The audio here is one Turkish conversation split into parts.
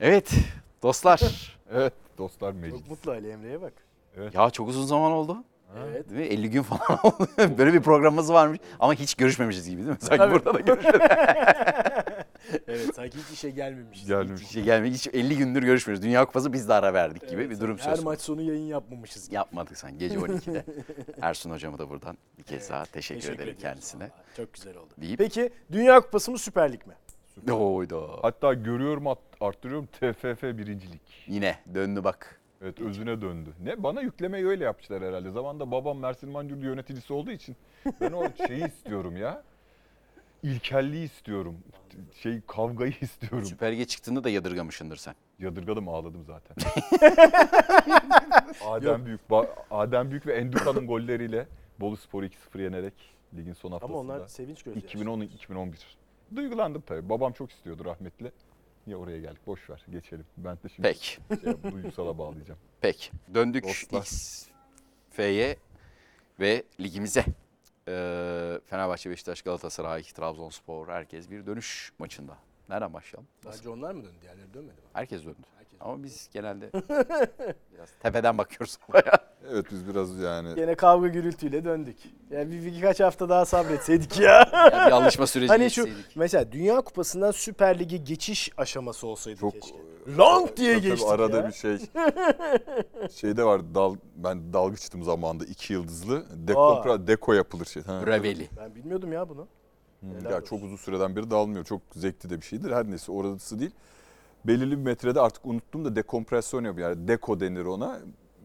Evet dostlar. Evet dostlar meclis. Çok mutlu Ali Emre'ye bak. ya çok uzun zaman oldu. Evet. Değil mi? 50 gün falan oldu. Böyle bir programımız varmış ama hiç görüşmemişiz gibi değil mi? Sanki Tabii. burada da görüşmedik. evet sanki hiç işe gelmemiş. Gelmiş. Hiç şey gelmedi. Hiç 50 gündür görüşmüyoruz. Dünya Kupası biz de ara verdik gibi Evet, bir durum sanki söz Her maç sonu yayın yapmamışız. gibi. Yapmadık sen gece 12'de. Ersun hocamı da buradan bir kez daha teşekkür, ederim ediyoruz kendisine. vallahi. Çok güzel oldu. Deyip- Peki Dünya Kupası mı Süper Lig mi? Oyda. Hatta görüyorum arttırıyorum TFF birincilik. Yine döndü bak. Evet özüne döndü. Ne bana yüklemeyi öyle yapmışlar herhalde. Zamanında babam Mersin Mancurlu yöneticisi olduğu için ben o şeyi istiyorum ya. İlkelliği istiyorum. Şey kavgayı istiyorum. Süper Lig'e çıktığında da yadırgamışsındır sen. Yadırgadım ağladım zaten. Adem Büyük, Ba- Adem Büyük ve Enduka'nın golleriyle Bolu Spor'u 2-0 yenerek ligin son haftasında. Ama onlar sevinç gözyaşı. 2010 2011. Duygulandım tabii. Babam çok istiyordu rahmetli. Niye oraya geldik? Boş ver. Geçelim. Ben de şimdi Peki. şey, duygusala bağlayacağım. Peki. Döndük Dostlar. XF'ye ve ligimize. Ee, Fenerbahçe, Beşiktaş, Galatasaray, Trabzonspor herkes bir dönüş maçında. Nereden başlayalım? Sadece onlar mı döndü? Diğerleri dönmedi mi? Herkes döndü. Ama biz genelde biraz tepeden bakıyoruz olaya. Evet biz biraz yani Gene kavga gürültüyle döndük. Yani bir, birkaç hafta daha sabretseydik ya. Yani bir alışma süreci hani şu geçseydik. mesela Dünya Kupası'ndan Süper Lig'e geçiş aşaması olsaydı çok keşke. Long diye Tabii geçtik arada ya. bir şey şeyde var dal ben dalgıçtım zamanında iki yıldızlı dekompra deko yapılır şey. Ha. Breveli. Ben bilmiyordum ya bunu. Helal Ya olsun. çok uzun süreden beri dalmıyor. Çok zevkli de bir şeydir. Her neyse orası değil. Belirli bir metrede artık unuttum da dekompresyon yapıyor. Yani deko denir ona.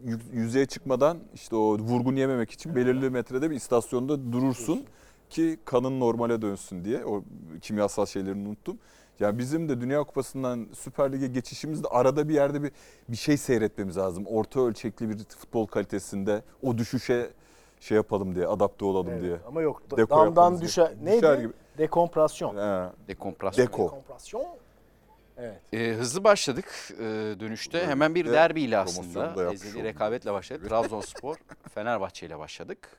Yü- Yüzeye çıkmadan işte o vurgun yememek için belirli metrede bir istasyonda durursun ki kanın normale dönsün diye. O kimyasal şeylerini unuttum. Yani bizim de Dünya Kupası'ndan Süper Lig'e geçişimizde arada bir yerde bir bir şey seyretmemiz lazım. Orta ölçekli bir futbol kalitesinde o düşüşe şey yapalım diye, adapte olalım Evet, diye. Ama yok. Deko damdan düşer. Neydi? Gibi. Dekompresyon. He. Dekompresyon. Deko. Dekompresyon. Evet. Ee, hızlı başladık ee, dönüşte. Böyle Hemen bir de derbiyle aslında. Ezeli rekabetle başladık. Trabzonspor, Fenerbahçe ile başladık.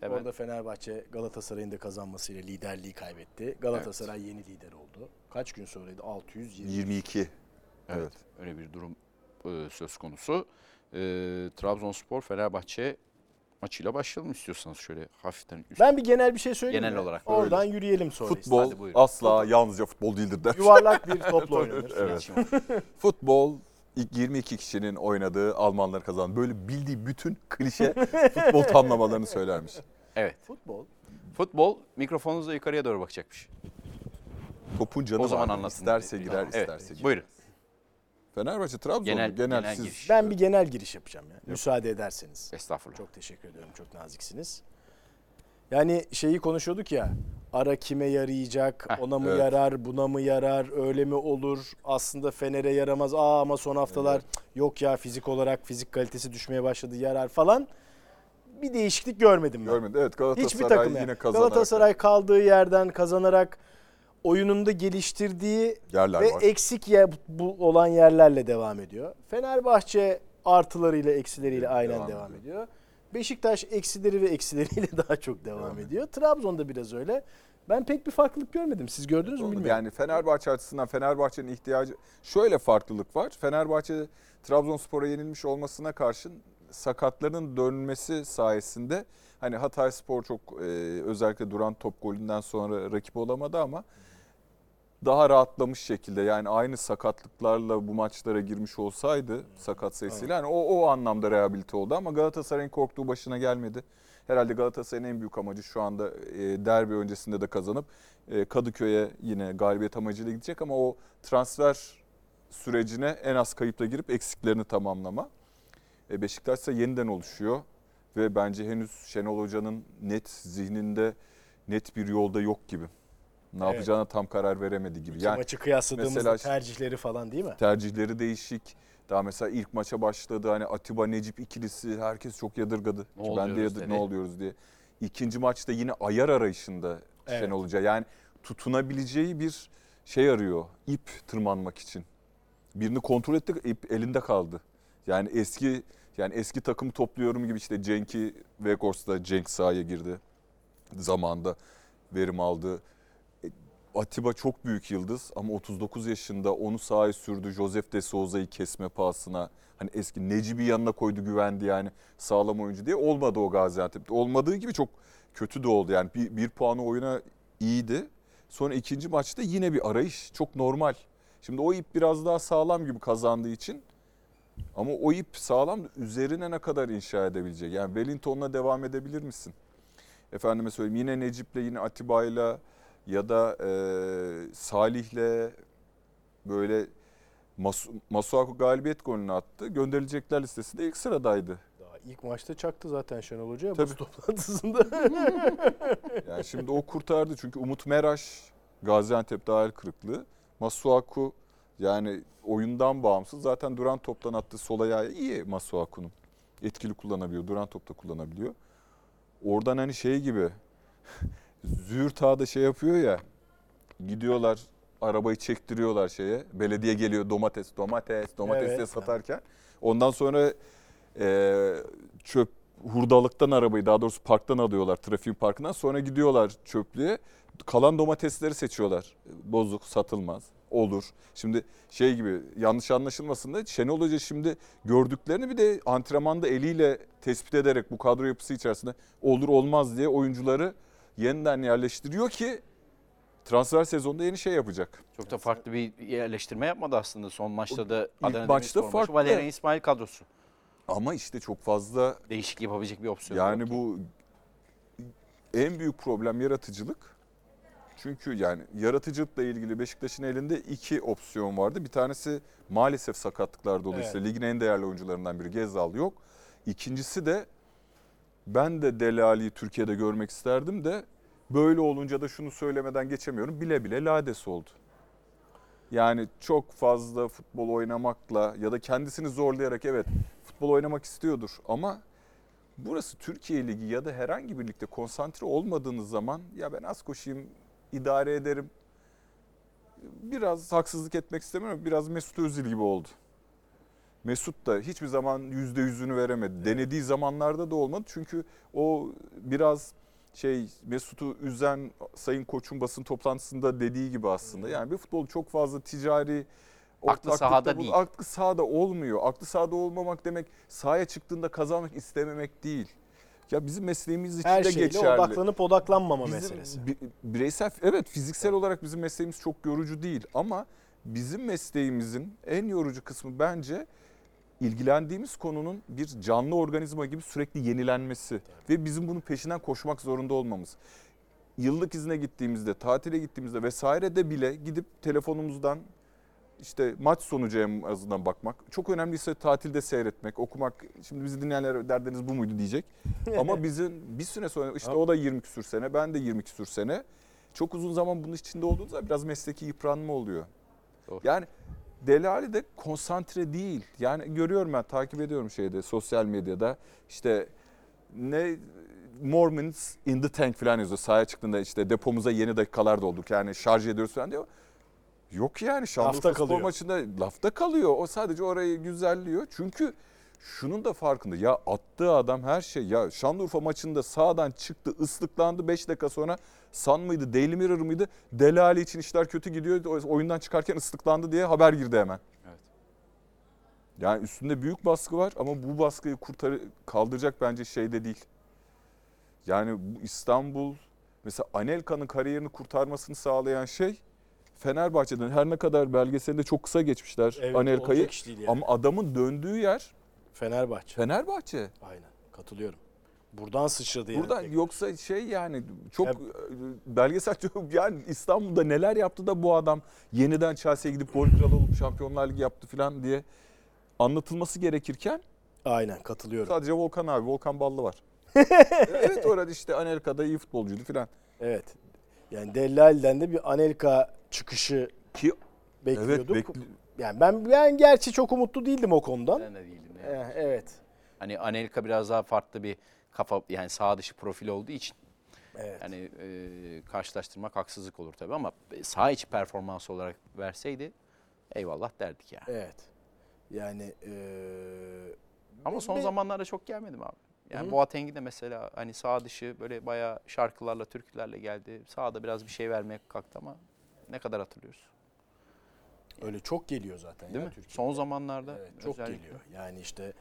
Hemen Orada Fenerbahçe Galatasaray'ın da kazanmasıyla liderliği kaybetti. Galatasaray yeni lider oldu. Kaç gün sonraydı? 620. 22. Evet. Evet. Öyle bir durum e, söz konusu. E, Trabzonspor Fenerbahçe maçıyla başlayalım istiyorsanız şöyle hafiften üst. Ben bir genel bir şey söyleyeyim Genel mi? olarak Oradan yürüyelim sonra. Futbol Hadi buyurun. asla yalnızca futbol değildir der. Yuvarlak bir topla oynanır. Evet. Futbol ilk 22 kişinin oynadığı Almanlar kazandı. Böyle bildiği bütün klişe futbol tamlamalarını söylermiş. Evet. Futbol. Futbol mikrofonunuzla yukarıya doğru bakacakmış. Topun canı O zaman var. İsterse girer, Tamam, evet. isterse girer. Buyurun. Fenerbahçe, Trabzon Genel- genel, genel siz giriş. Ben bir genel giriş yapacağım ya. Müsaade ederseniz. Estağfurullah. Çok teşekkür ediyorum. Çok naziksiniz. Yani şeyi konuşuyorduk ya. Ara kime yarayacak? Heh, ona mı evet. yarar? Buna mı yarar? Öyle mi olur? Aslında Fener'e yaramaz. Aa ama son haftalar cık, yok ya fizik olarak fizik kalitesi düşmeye başladı yarar falan. Bir değişiklik görmedim ben. görmedi. Evet Galatasaray Hiçbir takım yine yani. kazanarak Galatasaray kaldığı yerden kazanarak oyununda geliştirdiği yerler ve var. eksik yer, bu olan yerlerle devam ediyor. Fenerbahçe artılarıyla eksileriyle Evet, aynen devam devam, ediyor. ediyor. Beşiktaş eksileri ve eksileriyle daha çok devam, Devam ediyor. Trabzon'da biraz öyle. Ben pek bir farklılık görmedim. Siz gördünüz mü bilmiyorum. Yani Fenerbahçe açısından Fenerbahçe'nin ihtiyacı şöyle farklılık var. Fenerbahçe Trabzonspor'a yenilmiş olmasına karşın sakatların dönmesi sayesinde hani Hatay Spor çok e, özellikle duran top golünden sonra rakip olamadı ama daha rahatlamış şekilde yani aynı sakatlıklarla bu maçlara girmiş olsaydı sakat sayısıyla yani o, o anlamda rehabilite oldu ama Galatasaray'ın korktuğu başına gelmedi. Herhalde Galatasaray'ın en büyük amacı şu anda e, derbi öncesinde de kazanıp e, Kadıköy'e yine galibiyet amacıyla gidecek ama o transfer sürecine en az kayıpla girip eksiklerini tamamlama. E, Beşiktaş ise yeniden oluşuyor ve bence henüz Şenol Hoca'nın net zihninde net bir yolda yok gibi. Ne Evet. yapacağına tam karar veremedi gibi. İki Yani maçı kıyasladığımızda mesela- tercihleri falan değil mi? tercihleri değişik. Daha mesela ilk maça başladı hani Atiba Necip ikilisi herkes çok yadırgadı. Ne ben de yadır, ne oluyoruz diye. İkinci maçta yine ayar arayışında Evet. Şenol Hoca. Yani tutunabileceği bir şey arıyor. ip tırmanmak için. Birini kontrol etti, ip elinde kaldı. Yani eski yani eski takım topluyorum gibi işte Cenk'i Vegors'ta Cenk sahaya girdi. Zamanda verim aldı. Atiba çok büyük yıldız ama 39 yaşında onu sahaya sürdü. Joseph de Souza'yı kesme pahasına. Hani eski Necip'i yanına koydu güvendi yani sağlam oyuncu diye. Olmadı o Gaziantep'te. Olmadığı gibi çok kötü de oldu. Yani bir, bir puanı oyuna iyiydi. Sonra ikinci maçta yine bir arayış. Çok normal. Şimdi o ip biraz daha sağlam gibi kazandığı için ama o ip sağlam üzerine ne kadar inşa edebilecek? Yani Wellington'la devam edebilir misin? Efendime söyleyeyim yine Necip'le yine Atiba'yla ya da e, Salih'le böyle Mas Masuaku galibiyet golünü attı. Gönderilecekler listesinde ilk sıradaydı. Daha ilk maçta çaktı zaten Şenol Hoca Tabii. bu toplantısında. Yani şimdi o kurtardı çünkü Umut Meraş Gaziantep dahil kırıklığı. Masuaku yani oyundan bağımsız zaten duran toptan attığı sol ayağı iyi Masuaku'nun. Etkili kullanabiliyor, duran topta kullanabiliyor. Oradan hani şey gibi Züğürt Ağa'da şey yapıyor ya gidiyorlar arabayı çektiriyorlar şeye. Belediye geliyor domates, domates, domates Evet. diye satarken. Ondan sonra e, çöp hurdalıktan arabayı daha doğrusu parktan alıyorlar trafiğin parkından. Sonra gidiyorlar çöplüğe. Kalan domatesleri seçiyorlar. Bozuk, satılmaz. Olur. Şimdi şey gibi yanlış anlaşılmasın da Şenol Hoca şimdi gördüklerini bir de antrenmanda eliyle tespit ederek bu kadro yapısı içerisinde olur olmaz diye oyuncuları yeniden yerleştiriyor ki transfer sezonunda yeni şey yapacak. Çok da farklı bir yerleştirme yapmadı aslında. Son maçta da Adana maçta Demirspor maçı farklı. Valerian İsmail kadrosu. Ama işte çok fazla Değişik yapabilecek bir opsiyon. Yani bu en büyük problem yaratıcılık. Çünkü yani yaratıcılıkla ilgili Beşiktaş'ın elinde iki opsiyon vardı. Bir tanesi maalesef sakatlıklar dolayısıyla ligin en değerli oyuncularından biri Gezal yok. İkincisi de ben de Dele Ali'yi Türkiye'de görmek isterdim de böyle olunca da şunu söylemeden geçemiyorum. Bile bile lades oldu. Yani çok fazla futbol oynamakla ya da kendisini zorlayarak evet futbol oynamak istiyordur ama burası Türkiye Ligi ya da herhangi bir ligde konsantre olmadığınız zaman ya ben az koşayım idare ederim. Biraz haksızlık etmek istemiyorum. Biraz Mesut Özil gibi oldu. Mesut da hiçbir zaman yüzde yüzünü veremedi. Denediği zamanlarda da olmadı. Çünkü o biraz şey Mesut'u üzen Sayın Koç'un basın toplantısında dediği gibi aslında. Yani bir futbol çok fazla ticari ortaklıkta sahada bul- değil. Aklı sahada olmuyor. Aklı sahada olmamak demek sahaya çıktığında kazanmak istememek değil. Ya bizim mesleğimiz için Her de şeyle geçerli. odaklanıp odaklanmama Bizim meselesi. bi- bireysel evet fiziksel olarak bizim mesleğimiz çok yorucu değil ama bizim mesleğimizin en yorucu kısmı bence ilgilendiğimiz konunun bir canlı organizma gibi sürekli yenilenmesi ve bizim bunun peşinden koşmak zorunda olmamız. Yıllık izne gittiğimizde, tatile gittiğimizde vesairede bile gidip telefonumuzdan işte maç sonucu en azından bakmak. Çok önemliyse tatilde seyretmek, okumak. Şimdi bizi dinleyenler derdiniz bu muydu diyecek. Ama bizim bir süre sonra işte o da 20 küsür sene, ben de 20 küsür sene. Çok uzun zaman bunun içinde olduğunuzda biraz mesleki yıpranma oluyor. Doğru. Yani Delali de konsantre değil. Yani görüyorum ben takip ediyorum şeyde sosyal medyada işte ne more minutes in the tank falan yazıyor. Sahaya çıktığında işte depomuza yeni dakikalar dolduk yani şarj ediyoruz falan diyor. Yok yani Şanlıurfa Spor kalıyor. maçında lafta kalıyor. O sadece orayı güzelliyor. Çünkü şunun da farkında. Ya attığı adam her şey. Ya Şanlıurfa maçında sağdan çıktı, ıslıklandı 5 dakika sonra San mıydı, Daily Mirror mıydı? Delali için işler kötü gidiyor. Oyundan çıkarken ıslıklandı diye haber girdi hemen. Evet. Yani üstünde büyük baskı var ama bu baskıyı kurtar kaldıracak bence şey de değil. Yani bu İstanbul mesela Anelka'nın kariyerini kurtarmasını sağlayan şey Fenerbahçe'den her ne kadar belgeselinde çok kısa geçmişler Evet, Anelka'yı yani. ama adamın döndüğü yer Fenerbahçe. Fenerbahçe. Aynen katılıyorum. Buradan sıçradı yani. Buradan tekrar. yoksa şey yani çok Ya- e, belgesel çok yani İstanbul'da neler yaptı da bu adam yeniden Chelsea'ye gidip kralı olup Şampiyonlar Ligi yaptı falan diye anlatılması gerekirken Aynen katılıyorum. sadece Volkan abi, Volkan Ballı var. evet orada işte Anelka'da iyi futbolcuydu falan. Evet. Yani Dellal'den de bir Anelka çıkışı Ki bekliyorduk. evet bekli- yani ben ben gerçi çok umutlu değildim o konudan. Ben de değilim. yani. Eh, evet. Hani Anelka biraz daha farklı bir kafa yani sağ dışı profil olduğu için Evet. yani e, karşılaştırmak haksızlık olur tabii ama sağ içi performans olarak verseydi eyvallah derdik yani. Evet. Yani eee Ama son Be- zamanlarda çok gelmedim abi. Yani Hı. Boateng'i de mesela hani sağ dışı böyle bayağı şarkılarla, türkülerle geldi. Sağda biraz bir şey vermeye kalktı ama Ne kadar hatırlıyoruz? Öyle çok geliyor zaten Değil ya mi? Türkiye'de. Son zamanlarda Evet, çok özellikle. geliyor. Yani işte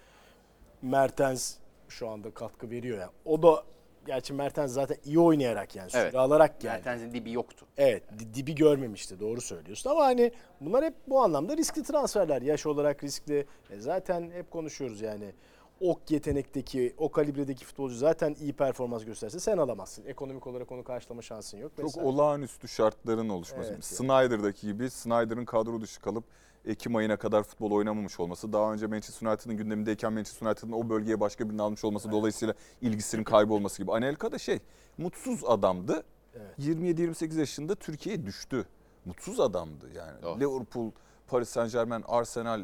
Mertens şu anda katkı veriyor ya. O da gerçi Mertens zaten iyi oynayarak yani süre Evet. alarak geldi. Mertens'in dibi yoktu. Evet di- dibi görmemişti doğru söylüyorsun ama hani bunlar hep bu anlamda riskli transferler. Yaş olarak riskli. E zaten hep konuşuyoruz yani. Ok yetenekteki, o kalibredeki futbolcu zaten iyi performans gösterse sen alamazsın. Ekonomik olarak onu karşılama şansın yok. Çok vesaire. olağanüstü şartların oluşması. Evet, Snyder'daki gibi Snyder'ın kadro dışı kalıp Ekim ayına kadar futbol oynamamış olması, daha önce Manchester United'ın gündemindeyken Manchester United'ın o bölgeye başka birini almış olması dolayısıyla ilgisinin kaybolması gibi. Anelka da şey, mutsuz adamdı. Evet. 27-28 yaşında Türkiye'ye düştü. Mutsuz adamdı yani. Doğru. Liverpool, Paris Saint Germain, Arsenal,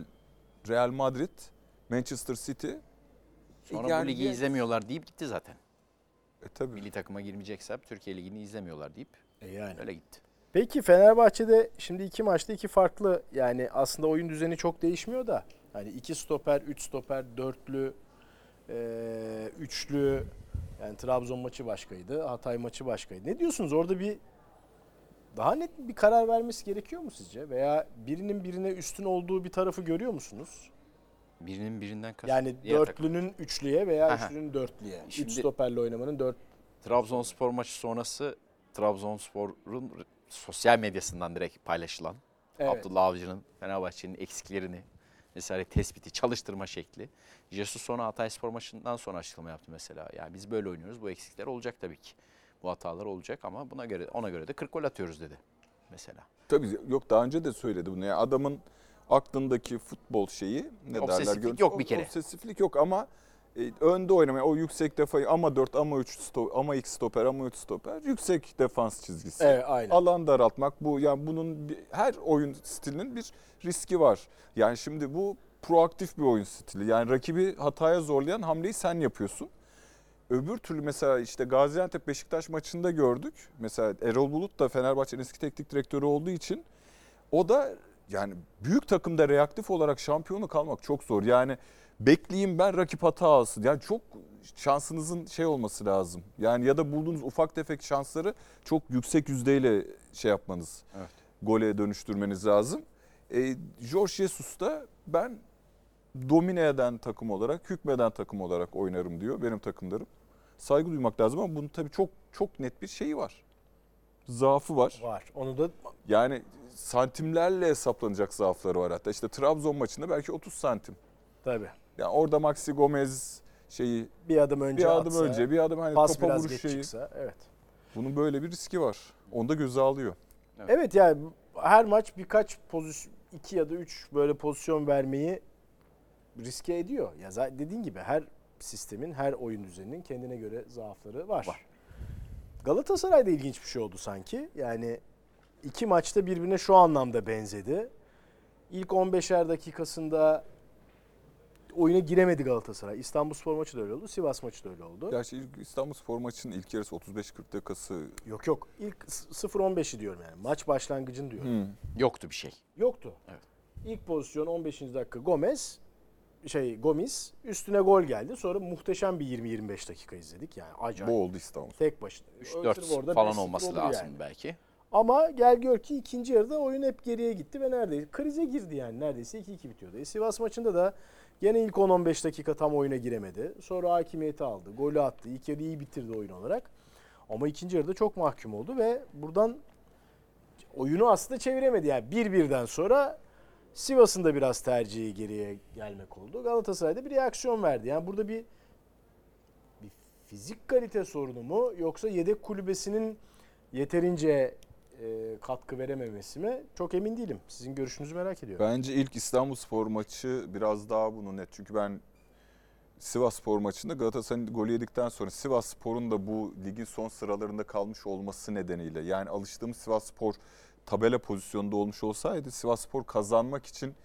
Real Madrid, Manchester City. Sonra Yani bu ligi bir- izlemiyorlar deyip gitti zaten. E tabii. Milli takıma girmeyeceksem Türkiye Ligi'ni izlemiyorlar deyip E yani. öyle gitti. Peki Fenerbahçe'de şimdi iki maçta iki farklı yani aslında oyun düzeni çok değişmiyor da hani iki stoper, üç stoper, dörtlü, eee, üçlü yani Trabzon maçı başkaydı, Hatay maçı başkaydı. Ne diyorsunuz orada bir daha net bir karar vermesi gerekiyor mu sizce? Veya birinin birine üstün olduğu bir tarafı görüyor musunuz? Birinin birinden kasıt. Yani diğer takım. dörtlünün üçlüye veya Aha. üçlünün dörtlüye. Şimdi- Üç stoperle oynamanın dört Trabzonspor maçı sonrası Trabzonspor'un sosyal medyasından direkt paylaşılan Evet. Abdullah Avcı'nın Fenerbahçe'nin eksiklerini vesaire tespiti, çalıştırma şekli. Jesus sonra Hatayspor maçından sonra açıklama yaptı mesela. Yani biz böyle oynuyoruz. Bu eksikler olacak tabii ki. Bu hatalar olacak ama buna göre ona göre de 40 gol atıyoruz dedi mesela. Tabii yok daha önce de söyledi bunu. Yani adamın aklındaki futbol şeyi ne Obsesiflik derler? görüntü- yok bir kere. Obsesiflik yok ama e, önde oynamaya o yüksek defayı ama 4 ama 3 sto, ama 2 stoper ama 3 stoper yüksek defans çizgisi. Evet, aynen. Alan daraltmak bu yani bunun bir- her oyun stilinin bir riski var. Yani şimdi bu proaktif bir oyun stili. Yani rakibi hataya zorlayan hamleyi sen yapıyorsun. Öbür türlü mesela işte Gaziantep Beşiktaş maçında gördük. Mesela Erol Bulut da Fenerbahçe'nin eski teknik direktörü olduğu için o da yani büyük takımda reaktif olarak şampiyonu kalmak çok zor. Yani bekleyeyim ben rakip hata alsın. Yani çok şansınızın şey olması lazım. Yani ya da bulduğunuz ufak tefek şansları çok yüksek yüzdeyle şey yapmanız. Evet. Gole dönüştürmeniz lazım. E, Jorge Jesus da ben domine eden takım olarak, hükmeden takım olarak oynarım diyor benim takımlarım. Saygı duymak lazım ama bunun tabii çok çok net bir şeyi var. Zaafı var. var. Onu da Yani santimlerle hesaplanacak zaafları var hatta. İşte Trabzon maçında belki 30 santim. tabii Yani orada Maxi Gomez şeyi bir adım önce bir adım atsa, önce bir adım hani pas topa biraz vuruş geç şeyi. çıksa evet. Bunun böyle bir riski var. Onu da göze alıyor. Evet yani her maç birkaç pozisyon iki ya da üç böyle pozisyon vermeyi riske ediyor. Ya dediğin gibi her sistemin, her oyun düzeninin kendine göre zaafları var. Var. Galatasaray'da ilginç bir şey oldu sanki. Yani iki maçta birbirine şu anlamda benzedi. İlk 15'er dakikasında oyuna giremedi Galatasaray. İstanbulspor maçı da öyle oldu, Sivas maçı da öyle oldu. Gerçi ilk İstanbul Spor maçının ilk yarısı 35-40 dakikası Yok yok. İlk 0-15'i diyorum yani. Maç başlangıcını diyorum. hmm, Yoktu bir şey. Yoktu. Evet. İlk pozisyon 15. dakika Gomez şey Gomis üstüne gol geldi. Sonra muhteşem bir 20-25 dakika izledik. Yani acayip. bu oldu İstanbul. Tek başına. Ötürü 3-4 orada falan 5-0 olması lazım yani. belki. Ama gel gör ki ikinci yarıda oyun hep geriye gitti ve neredeyse krize girdi yani. Neredeyse 2-2 bitiyordu. E, Sivas maçında da gene ilk 10-15 dakika tam oyuna giremedi. Sonra hakimiyeti aldı. Golü attı. İlk yarı iyi bitirdi oyun olarak. Ama ikinci yarıda çok mahkum oldu ve buradan oyunu aslında çeviremedi. Yani 1-1'den sonra Sivas'ın da biraz tercihi geriye gelmek oldu. Galatasaray'da bir reaksiyon verdi. Yani burada bir bir fizik kalite sorunu mu yoksa yedek kulübesinin yeterince e, katkı verememesi mi? Çok emin değilim. Sizin görüşünüzü merak ediyorum. Bence ilk İstanbul Spor maçı biraz daha bunu net. Çünkü ben Sivas Spor maçında Galatasaray'ın golü yedikten sonra Sivas Spor'un da bu ligin son sıralarında kalmış olması nedeniyle yani alıştığımız Sivas Spor tabela pozisyonunda olmuş olsaydı Sivas Spor kazanmak için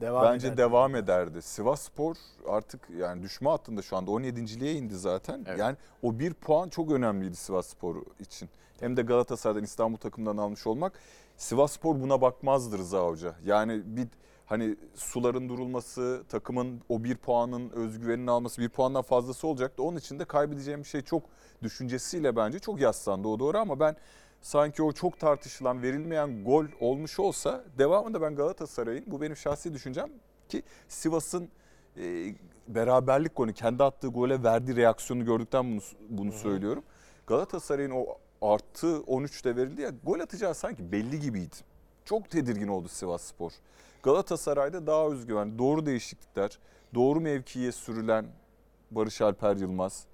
Devam bence ederdi. devam ederdi. Sivas Spor artık yani düşme hattında şu anda 17.liğe indi zaten. Evet. Yani o bir puan çok önemliydi Sivas Spor için. Hem de Galatasaray'dan İstanbul takımından almış olmak. Sivas Spor buna bakmazdı Rıza Hoca. Yani bir hani suların durulması, takımın o bir puanın özgüvenini alması bir puandan fazlası olacaktı. Onun için de kaybedeceğim şey çok düşüncesiyle bence çok yaslandı o doğru ama ben sanki o çok tartışılan verilmeyen gol olmuş olsa devamında ben Galatasaray'ın bu benim şahsi düşüncem ki Sivas'ın e, beraberlik golü kendi attığı gole verdiği reaksiyonu gördükten bunu, bunu söylüyorum. Galatasaray'ın o artı 13'te verildi ya gol atacağı sanki belli gibiydi. Çok tedirgin oldu Sivas Spor. Galatasaray'da daha özgüven, doğru değişiklikler, doğru mevkiye sürülen Barış Alper Yılmaz.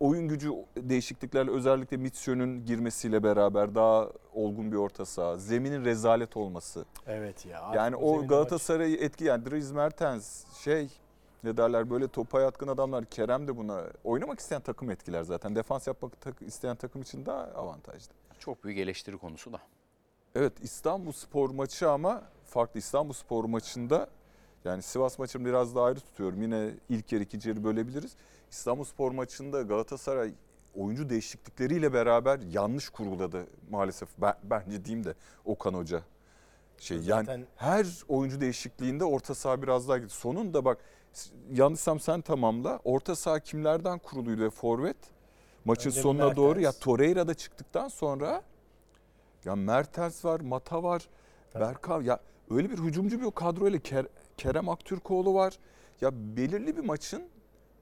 Oyun gücü değişikliklerle özellikle Mitsio'nun girmesiyle beraber daha olgun bir orta saha. Zeminin rezalet olması. Evet ya. Yani o maç- Galatasaray'ı etki yani Dries Mertens şey ne derler böyle topa yatkın adamlar Kerem de buna oynamak isteyen takım etkiler zaten. Defans yapmak tak- isteyen takım için daha avantajlı. Çok büyük eleştiri konusu da. Evet İstanbul Spor maçı ama farklı İstanbul Spor maçında yani Sivas maçını biraz daha ayrı tutuyorum. Yine ilk yarı ikinci yarı bölebiliriz. İstanbul Spor maçında Galatasaray oyuncu değişiklikleriyle beraber yanlış kurguladı maalesef. Ben, bence diyeyim de Okan Hoca. Şey yani Zaten- her oyuncu değişikliğinde orta saha biraz daha gitti. Sonunda bak yanlışsam sen tamamla. Orta saha kimlerden kuruluydu ve forvet? Maçın Önce sonuna doğru ya Torreira da çıktıktan sonra ya Mertens var, Mata var, Tabii. Berkan ya öyle bir hücumcu bir kadroyla Ker- Kerem Aktürkoğlu var. Ya belirli bir maçın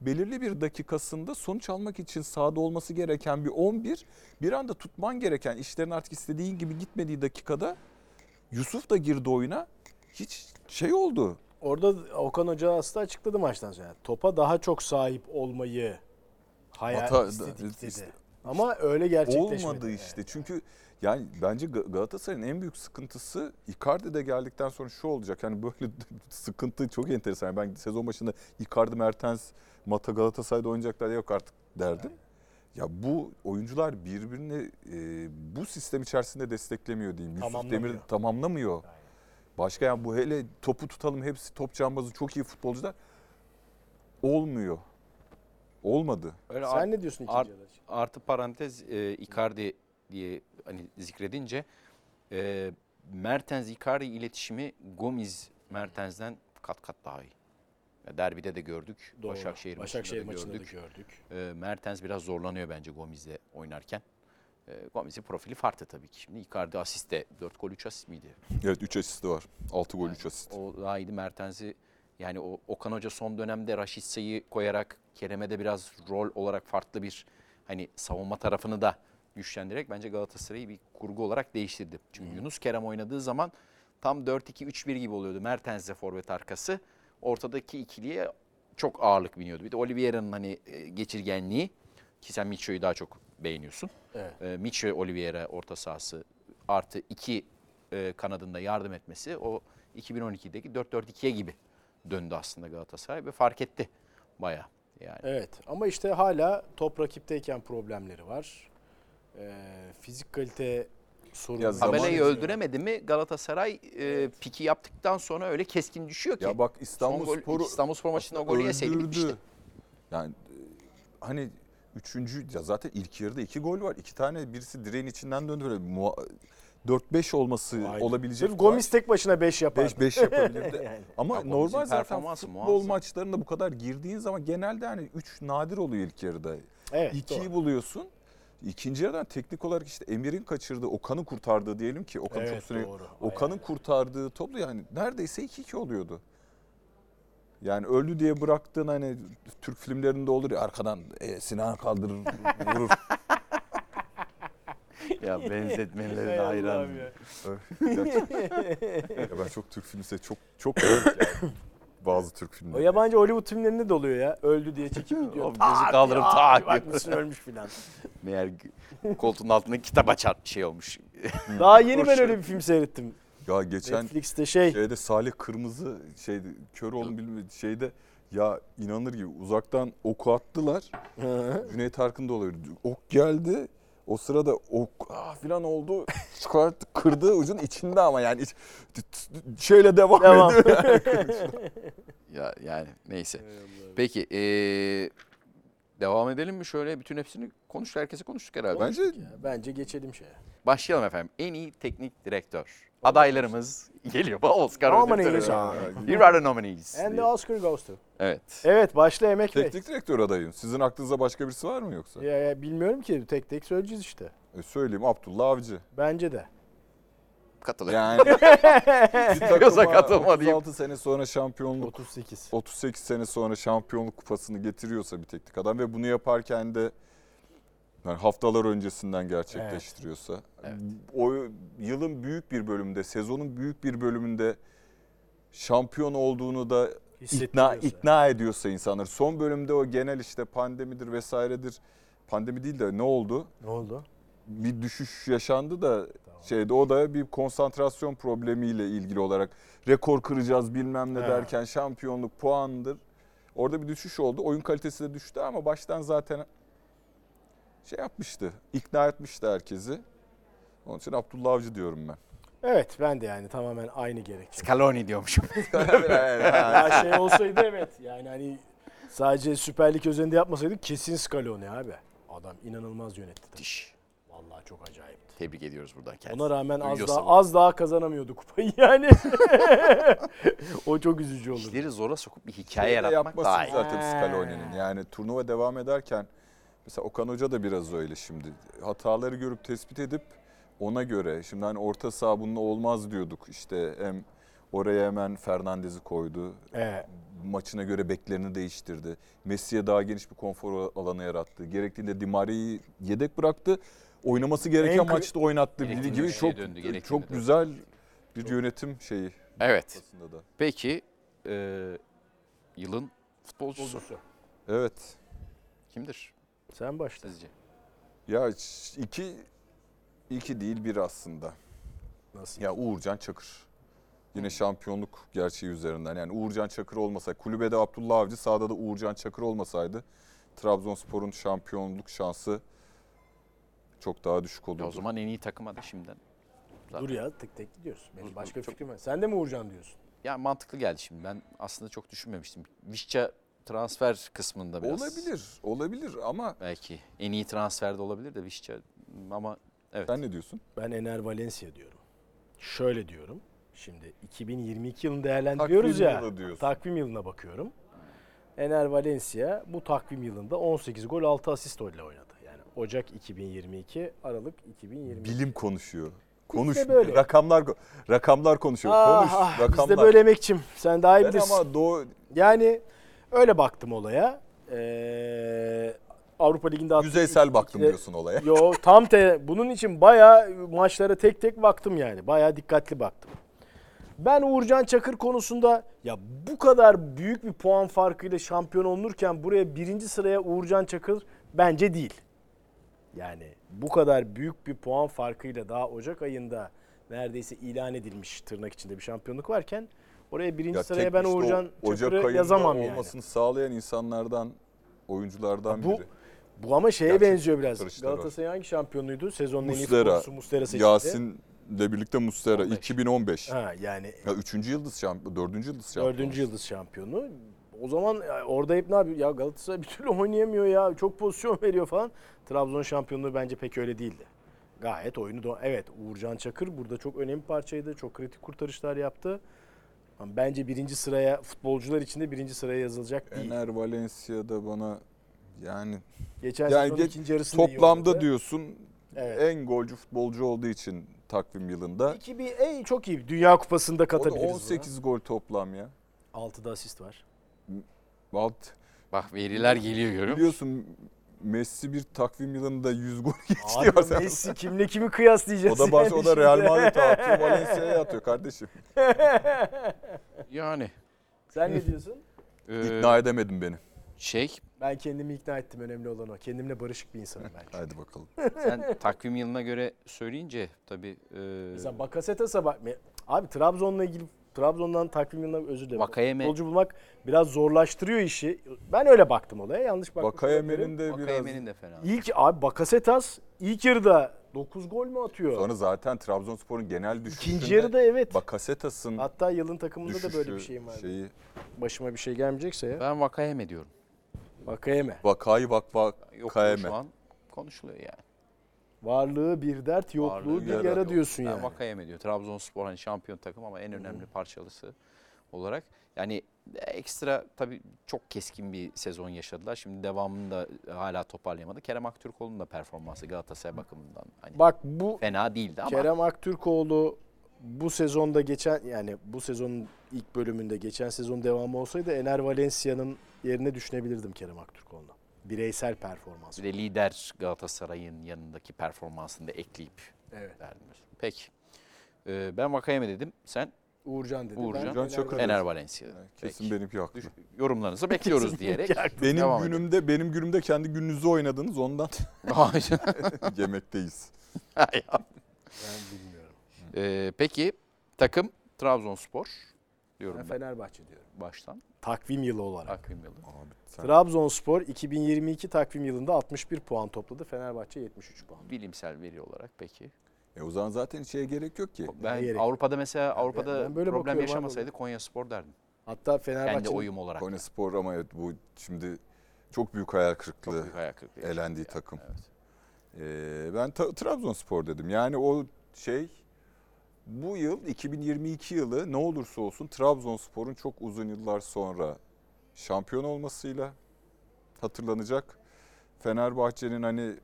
belirli bir dakikasında sonuç almak için sahada olması gereken bir 11 bir anda tutman gereken işlerin artık istediğin gibi gitmediği dakikada Yusuf da girdi oyuna. Hiç şey oldu. Orada Okan Hoca aslında açıkladı maçtan sonra. Topa daha çok sahip olmayı hayal Hata- istedik dedi. işte- Ama öyle gerçekleşmedi. Olmadı işte. Çünkü yani bence Ga- Galatasaray'ın en büyük sıkıntısı Icardi de geldikten sonra şu olacak. Yani böyle sıkıntı çok enteresan. Ben sezon başında Icardi, Mertens, Mata Galatasaray'da oynayacaklar yok artık derdim. Ya bu oyuncular birbirini e, bu sistem içerisinde desteklemiyor diyeyim. Yusuf Tamamlamıyor. Demir tamamlamıyor. Başka yani bu hele topu tutalım hepsi top cambazı çok iyi futbolcular. Olmuyor. Olmadı. Öyle Sen ne diyorsun ikinci için? artı parantez e, Icardi diye hani zikredince e, Mertens Icardi iletişimi Gomis Mertens'den kat kat daha iyi. Derbide de gördük. Doğru. Başakşehir, Başakşehir maçında da maçında gördük. da gördük. E, Mertens biraz zorlanıyor bence Gomis'le oynarken. E, Gomis'in profili farklı tabii ki. Şimdi Icardi asist de 4 gol 3 asist miydi? Evet 3 asisti var. 6 gol 3 asist. O daha iyiydi Mertens'i yani o Okan Hoca son dönemde Raşitsa'yı koyarak Kerem'e de biraz rol olarak farklı bir hani savunma tarafını da güçlendirerek bence Galatasaray'ı bir kurgu olarak değiştirdi. Çünkü Yunus Kerem oynadığı zaman tam 4-2-3-1 gibi oluyordu. Mertens'le forvet arkası. Ortadaki ikiliye çok ağırlık biniyordu. Bir de Oliveira'nın hani e, geçirgenliği ki sen Micho'yu daha çok beğeniyorsun. Evet. E, Micho Oliveira orta sahası artı iki e, kanadında yardım etmesi o 2012'deki 4-4-2'ye gibi döndü aslında Galatasaray ve fark etti baya yani. Evet ama işte hala top rakipteyken problemleri var. Ee, fizik kalite sorunu. Ya zaman- Tabelayı Zaman- öldüremedi mi Galatasaray e, piki yaptıktan sonra öyle keskin düşüyor ki. Ya bak Son İstanbul gol- Sporu İstanbul Spor maçında o golü yeseydi öldürdü. bitmişti. Yani e, hani üçüncü ya zaten ilk yarıda iki gol var. İki tane birisi direğin içinden döndü böyle muha- 4-5 olması Aynen. olabilecek. Sırf Gomis tek başına 5 yapar. 5 5 yapabilirdi. Yani. Ama Ya Gomis'in normal zaten performansı futbol muazzam. maçlarında bu kadar girdiğin zaman genelde hani 3 nadir oluyor ilk yarıda. Evet, İkiyi doğru. buluyorsun. İkinci yarıdan teknik olarak işte Emir'in kaçırdığı, Okan'ı kurtardığı diyelim ki Okan çok Evet, sürekli doğru. Okan'ın Aynen. kurtardığı toplu yani neredeyse 2-2 oluyordu. Yani öldü diye bıraktığın hani Türk filmlerinde olur ya arkadan e, Sinan kaldırır vurur. ya benzetmeleri Hay de Allah'ım hayran. ya. Ben çok Türk filmi çok çok yani. bazı Türk O filmleri. yabancı Hollywood filmlerinde de oluyor ya. Öldü diye çekip gidiyor. O gözü kaldırıp tak Bak diyor. mısın ölmüş filan. Meğer koltuğun altında kitap açar şey olmuş. Daha yeni ben öyle bir film seyrettim. Ya geçen Netflix'te şey. şeyde Salih Kırmızı şeyde kör oğlum bilmedi şeyde ya inanılır gibi uzaktan oku attılar. Hı. Cüneyt Arkın da oluyor. Ok geldi. O sırada ok ah filan oldu. Çıkarttı, kırdı ucun içinde ama yani iç- şeyle devam, Devam. ediyor. Yani. ya yani neyse. Peki eee, devam edelim mi şöyle bütün hepsini konuştuk herkese konuştuk herhalde. Bence Ya, bence geçelim şeye. Başlayalım efendim. En iyi teknik direktör. Adaylarımız geliyor. Oscar Nominees ödülleri. are- Here are the nominees. And the Oscar goes to. Evet. Evet başla Emek Bey. teknik direktör adayım. Sizin aklınızda başka birisi var mı yoksa? Ya, ya bilmiyorum ki tek tek söyleyeceğiz işte. E söyleyeyim Abdullah Avcı. Bence de. Katılıyorum. Yani takıma katılma diyeyim. 36 sene sonra şampiyonluk 38. 38 sene sonra şampiyonluk kupasını getiriyorsa bir teknik adam ve bunu yaparken de yani haftalar öncesinden gerçekleştiriyorsa Evet. o yılın büyük bir bölümünde, sezonun büyük bir bölümünde şampiyon olduğunu da ikna ikna ediyorsa insanlar. Son bölümde o genel işte pandemidir vesairedir. Pandemi değil de ne oldu? Ne oldu? bir düşüş yaşandı da şeyde o da bir konsantrasyon problemiyle ilgili olarak rekor kıracağız bilmem ne derken şampiyonluk puandır. Orada bir düşüş oldu. Oyun kalitesi de düştü ama baştan zaten şey yapmıştı. ikna etmişti herkesi. Onun için Abdullah Avcı diyorum ben. Evet ben de yani tamamen aynı gerekçe. Scaloni diyormuşum. ya şey olsaydı evet yani hani sadece Süper Lig özelinde yapmasaydık kesin Scaloni abi. Adam inanılmaz yönetti. Müthiş. Vallahi çok acayipti. Tebrik ediyoruz buradan kendisine. Ona rağmen az Duyuyorsa daha bu. az daha kazanamıyordu kupayı yani. o çok üzücü olurdu. İşleri zora sokup bir hikaye Şey de yaratmak yapması daha iyi. zaten. Scaloni'nin. Yani turnuva devam ederken mesela Okan Hoca da biraz öyle şimdi. Hataları görüp tespit edip ona göre şimdi hani orta saha bununla olmaz diyorduk. İşte hem oraya hemen Fernandez'i koydu. Evet. Maçına göre beklerini değiştirdi. Messi'ye daha geniş bir konfor alanı yarattı. Gerektiğinde Di Maria'yı yedek bıraktı. Oynaması gereken En maçta oynattı. Bildiği gibi çok döndü, çok döndü. güzel bir yönetim şeyi. Evet. da. Peki e, yılın futbolcusu Futbolcusu. Evet. kimdir Sen başla. sizce? Ya iki iki değil bir aslında. Nasıl? Ya Uğurcan Çakır. Yine şampiyonluk gerçeği üzerinden. Yani Uğurcan Çakır olmasa, kulübede Abdullah Avcı, sahada da Uğurcan Çakır olmasaydı Trabzonspor'un şampiyonluk şansı çok daha düşük olurdu. Ya o zaman en iyi takıma da şimdiden. Dur ya tek tek gidiyoruz. Benim Dur, başka çok- fikrim var. Sen de mi Uğurcan diyorsun? Ya mantıklı geldi şimdi. Ben aslında çok düşünmemiştim. Vişça transfer kısmında biraz. Olabilir, olabilir ama Belki en iyi transfer de olabilir de Vişça ama evet. sen ne diyorsun? Ben Ener Valencia diyorum. Şöyle diyorum. Şimdi 2022 yılını değerlendiriyoruz Takvim ya. yılı diyorsun. Takvim yılına bakıyorum. Ener Valencia bu takvim yılında 18 gol 6 asist ile oynadı. Ocak 2022, Aralık 2022. Bilim konuşuyor. Konuş. böyle. Rakamlar rakamlar konuşuyor. Ah, Konuş. ah, rakamlar. Biz de böyle emekçim. Sen daha iyi Ben bilirsin. ama doğu Yani öyle baktım olaya. Ee, Avrupa Ligi'nde yüzeysel baktım ilk- diyorsun olaya. Yo tam te bunun için bayağı maçlara tek tek baktım yani. Bayağı dikkatli baktım. Ben Uğurcan Çakır konusunda ya bu kadar büyük bir puan farkıyla şampiyon olunurken buraya birinci sıraya Uğurcan Çakır bence değil. Yani bu kadar büyük bir puan farkıyla daha Ocak ayında neredeyse ilan edilmiş tırnak içinde bir şampiyonluk varken oraya birinci Ya sıraya ben Uğurcan Çakır'ı yazamam yani. olmasını sağlayan insanlardan, oyunculardan Bu- biri. Bu ama şeye Gerçek benziyor biraz. Galatasaray'ın hangi şampiyonuydu? Sezonun en iyi Muslera, futbolcusu Muslera seçildi. Yasin'le birlikte Mustera 15. 2015. Ha yani Ya üçüncü yıldız şampiyon, dördüncü yıldız şampiyon. dördüncü yıldız şampiyonu. O zaman orada hep ne yapıyor? Ya Galatasaray bir türlü oynayamıyor ya. Çok pozisyon veriyor falan. Trabzon şampiyonluğu bence pek öyle değildi. Gayet oyunu da evet Uğurcan Çakır burada çok önemli parçaydı. Çok kritik kurtarışlar yaptı. Ama bence birinci sıraya futbolcular içinde birinci sıraya yazılacak değil. Ener Valencia'da bana yani Geçen Yani sezon geç- ikinci yarısında toplamda diyorsun Evet. en golcü futbolcu olduğu için takvim yılında. 2000 ey çok iyi. Dünya Kupası'nda O da katabiliriz. 18 gol toplam ya. 6'da asist var. Alt, Bak veriler geliyor görüyor musun? biliyorsun Messi bir takvim yılında 100 gol geçti. Abi ya. Messi kimle kimi kıyaslayacağız? O da baş, yani o da Real şimdi? Madrid'e atıyor, Valencia'ya atıyor kardeşim. Yani Sen ne diyorsun? e, İkna edemedin beni. şey Ben kendimi ikna ettim önemli olan o. Kendimle barışık bir insanım ben. Hadi bakalım. sen takvim yılına göre söyleyince tabii e, Mesela Bakasetas'a bak. Abi Trabzon'la ilgili Trabzon'dan takvim yılına özür dilerim. Vakayeme- Futbolcu bulmak biraz zorlaştırıyor işi. Ben öyle baktım olaya. Yanlış bakmış olabilirim. Bakayemen'in de biraz... Vakayeme'nin de fena. İlk abi Bakasetas ilk yarıda 9 gol mü atıyor? Sonra zaten Trabzonspor'un genel düşüşünde İkinci yarıda evet. Bakasetas'ın Hatta yılın takımında düşüşü da böyle bir şeyim var. şeyi Başıma bir şey gelmeyecekse ya. Ben Vakayeme diyorum. Vakayeme. vakayı vak vak Yok Kayeme. şu an konuşuluyor yani. Varlığı bir dert, yokluğu Varlığı bir yara yara diyorsun Ben yani. Vakayeme diyor. Trabzonspor hani şampiyon takım ama en önemli parçalısı olarak. Yani ekstra tabii çok keskin bir sezon yaşadılar. Şimdi devamında hala toparlayamadı. Kerem Aktürkoğlu'nun da performansı Galatasaray bakımından hani Bak bu fena değildi ama Kerem Aktürkoğlu bu sezonda geçen yani bu sezonun ilk bölümünde geçen sezon devamı olsaydı Ener Valencia'nın yerine düşünebilirdim Kerem Aktürkoğlu'na. Bireysel performans. bir de lider Galatasaray'ın yanındaki performansını da ekleyip Evet. verdim. Peki. Ee, ben Vakayeme dedim. Sen Uğurcan dedi. Uğurcan. Ben Uğurcan Çakır. Ener Valencia. Kesin Peki. benimki haklı. Yorumlarınızı bekliyoruz diyerek. Benim devam günümde benim günümde kendi gününüzü oynadınız ondan yemekteyiz. Ben bilmiyorum. Ee, peki takım Trabzonspor diyorum Ben Fenerbahçe diyorum. baştan. Takvim yılı olarak. Takvim yılı. Abi sen Trabzonspor 2022 takvim yılında 61 puan topladı. Fenerbahçe 73 puan. Bilimsel veri olarak peki. e o zaman zaten şeye gerek yok ki. Ben gerek? Avrupa'da mesela Avrupa'da ben böyle problem yaşamasaydı Konya Spor derdim. Hatta Kendi Fenerbahçe'nin oyum olarak. Konya Spor ama evet bu şimdi çok büyük hayal kırıklığı. Çok büyük hayal kırıklığı elendiği yani. takım. Evet. Ee, ben ta- Trabzonspor dedim. Yani o şey bu yıl 2022 yılı ne olursa olsun Trabzonspor'un çok uzun yıllar sonra şampiyon olmasıyla hatırlanacak. Fenerbahçe'nin hani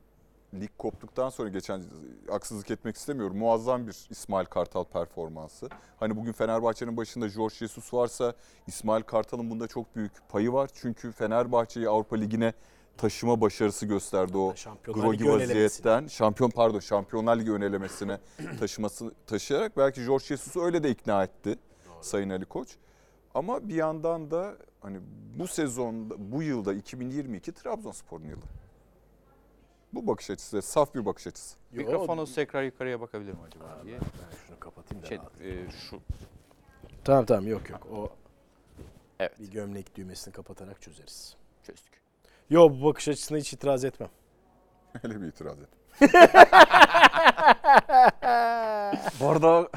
lig koptuktan sonra geçen haksızlık etmek istemiyorum. Muazzam bir İsmail Kartal performansı. Hani bugün Fenerbahçe'nin başında Jorge Jesus varsa İsmail Kartal'ın bunda çok büyük payı var. Çünkü Fenerbahçe'yi Avrupa Ligi'ne taşıma başarısı gösterdi o grogi vaziyetten şampiyon pardon Şampiyonlar Ligi önelemesine taşıması taşıyarak belki Jorge Jesus'u öyle de ikna etti Sayın Ali Koç. Ama bir yandan da hani bu sezonda bu yılda 2022 Trabzonspor'un yılı. Bu bakış açısı saf bir bakış açısı. Yo, Mikrofonu tekrar yukarıya bakabilir mi acaba diye. Ben şunu kapatayım da Şey, e, şu Tamam tamam yok yok. O evet bir gömlek düğmesini kapatarak çözeriz. çözdük. Yo bu bakış açısına hiç itiraz etmem. Öyle bir itiraz et. Bu arada